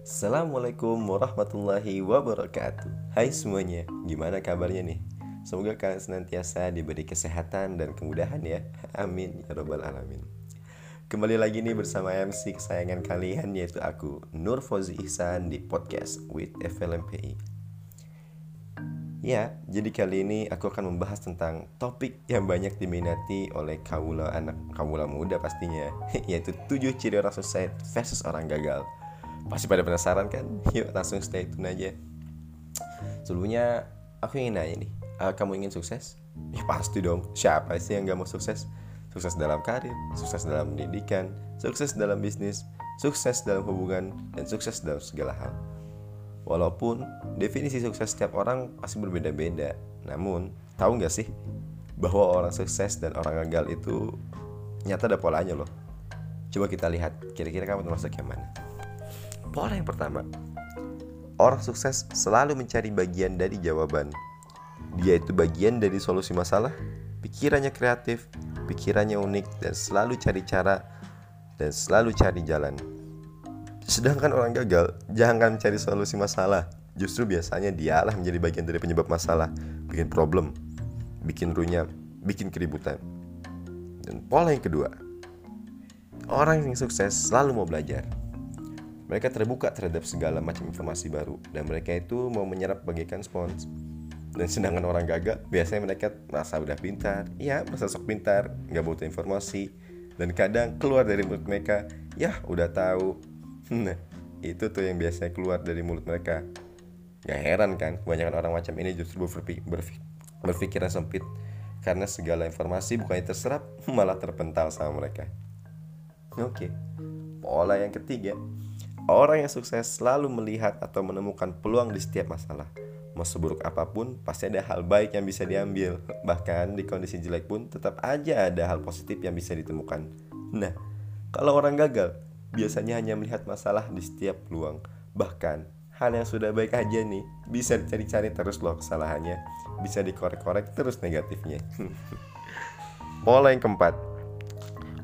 Assalamualaikum warahmatullahi wabarakatuh. Hai semuanya, gimana kabarnya nih? Semoga kalian senantiasa diberi kesehatan dan kemudahan ya. Amin ya robbal alamin. Kembali lagi nih bersama MC kesayangan kalian yaitu aku Nur Fauzi Ihsan di podcast with FLMPI Ya, jadi kali ini aku akan membahas tentang topik yang banyak diminati oleh kaula anak kaula muda pastinya Yaitu 7 ciri orang sukses versus orang gagal Pasti pada penasaran kan? Yuk langsung stay tune aja. Sebelumnya aku ingin nanya nih, uh, kamu ingin sukses? Ya pasti dong. Siapa sih yang gak mau sukses? Sukses dalam karir, sukses dalam pendidikan, sukses dalam bisnis, sukses dalam hubungan, dan sukses dalam segala hal. Walaupun definisi sukses setiap orang pasti berbeda-beda, namun tahu nggak sih bahwa orang sukses dan orang gagal itu nyata ada polanya loh. Coba kita lihat, kira-kira kamu termasuk yang mana? Pola yang pertama, orang sukses selalu mencari bagian dari jawaban. Dia itu bagian dari solusi masalah, pikirannya kreatif, pikirannya unik, dan selalu cari cara dan selalu cari jalan. Sedangkan orang gagal jangan mencari solusi masalah, justru biasanya dialah menjadi bagian dari penyebab masalah, bikin problem, bikin runyam, bikin keributan. Dan pola yang kedua, orang yang sukses selalu mau belajar. Mereka terbuka terhadap segala macam informasi baru dan mereka itu mau menyerap bagaikan spons. Dan sedangkan orang gagal, biasanya mereka merasa udah pintar, ya merasa sok pintar, nggak butuh informasi, dan kadang keluar dari mulut mereka, ya udah tahu. Nah, itu tuh yang biasanya keluar dari mulut mereka. Gak heran kan, kebanyakan orang macam ini justru berpikir, berpikir, berpikiran sempit karena segala informasi bukannya terserap, malah terpental sama mereka. Oke, pola yang ketiga, Orang yang sukses selalu melihat atau menemukan peluang di setiap masalah. Mau seburuk apa pun, pasti ada hal baik yang bisa diambil. Bahkan di kondisi jelek pun tetap aja ada hal positif yang bisa ditemukan. Nah, kalau orang gagal, biasanya hanya melihat masalah di setiap peluang. Bahkan, hal yang sudah baik aja nih, bisa dicari-cari terus loh kesalahannya. Bisa dikorek-korek terus negatifnya. Pola yang keempat,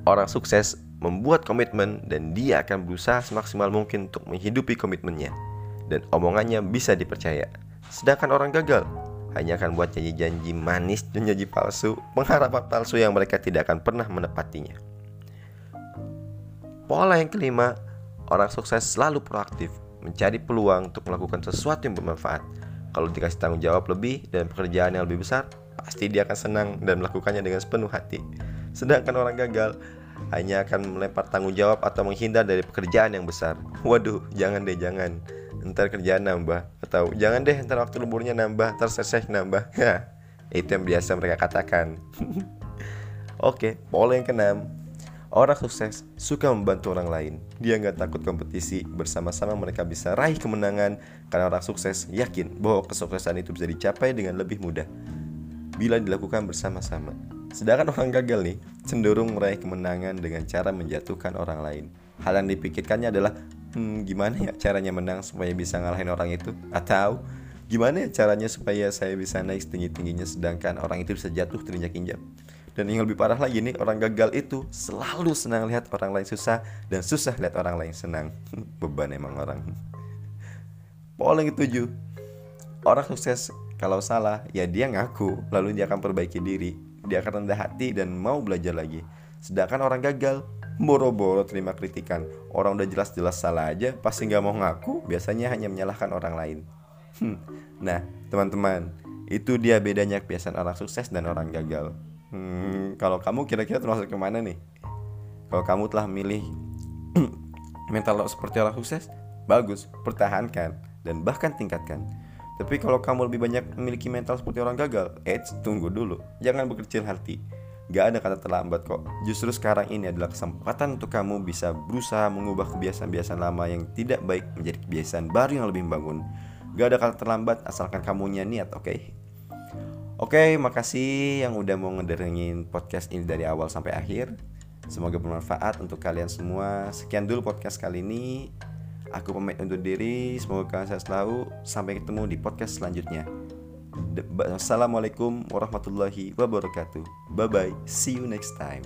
orang sukses membuat komitmen dan dia akan berusaha semaksimal mungkin untuk menghidupi komitmennya dan omongannya bisa dipercaya. Sedangkan orang gagal hanya akan buat janji-janji manis dan janji palsu, pengharapan palsu yang mereka tidak akan pernah menepatinya. Pola yang kelima, orang sukses selalu proaktif, mencari peluang untuk melakukan sesuatu yang bermanfaat. Kalau dikasih tanggung jawab lebih dan pekerjaan yang lebih besar, pasti dia akan senang dan melakukannya dengan sepenuh hati. Sedangkan orang gagal hanya akan melempar tanggung jawab atau menghindar dari pekerjaan yang besar. Waduh, jangan deh, jangan. Ntar kerjaan nambah atau jangan deh ntar waktu liburnya nambah, ntar nambah. itu yang biasa mereka katakan. Oke, pola yang keenam. Orang sukses suka membantu orang lain. Dia nggak takut kompetisi. Bersama-sama mereka bisa raih kemenangan karena orang sukses yakin bahwa kesuksesan itu bisa dicapai dengan lebih mudah bila dilakukan bersama-sama. Sedangkan orang gagal nih cenderung meraih kemenangan dengan cara menjatuhkan orang lain. Hal yang dipikirkannya adalah hmm, gimana ya caranya menang supaya bisa ngalahin orang itu atau gimana ya caranya supaya saya bisa naik setinggi-tingginya sedangkan orang itu bisa jatuh terinjak-injak. Dan yang lebih parah lagi nih, orang gagal itu selalu senang lihat orang lain susah dan susah lihat orang lain senang. Beban emang orang. Pola yang ketujuh, orang sukses kalau salah ya dia ngaku lalu dia akan perbaiki diri dia akan rendah hati dan mau belajar lagi. Sedangkan orang gagal, boro-boro terima kritikan. Orang udah jelas-jelas salah aja, pasti nggak mau ngaku, biasanya hanya menyalahkan orang lain. Hmm. Nah, teman-teman, itu dia bedanya kebiasaan orang sukses dan orang gagal. Hmm, kalau kamu kira-kira termasuk ke mana nih? Kalau kamu telah milih mental seperti orang sukses, bagus, pertahankan dan bahkan tingkatkan. Tapi kalau kamu lebih banyak memiliki mental seperti orang gagal, eh tunggu dulu. Jangan berkecil hati. Gak ada kata terlambat kok. Justru sekarang ini adalah kesempatan untuk kamu bisa berusaha mengubah kebiasaan-kebiasaan lama yang tidak baik menjadi kebiasaan baru yang lebih membangun. Gak ada kata terlambat asalkan kamu niat, oke? Okay? Oke, okay, makasih yang udah mau ngedengerin podcast ini dari awal sampai akhir. Semoga bermanfaat untuk kalian semua. Sekian dulu podcast kali ini. Aku pamit undur diri. Semoga kalian sehat selalu. Sampai ketemu di podcast selanjutnya. Assalamualaikum warahmatullahi wabarakatuh. Bye bye. See you next time.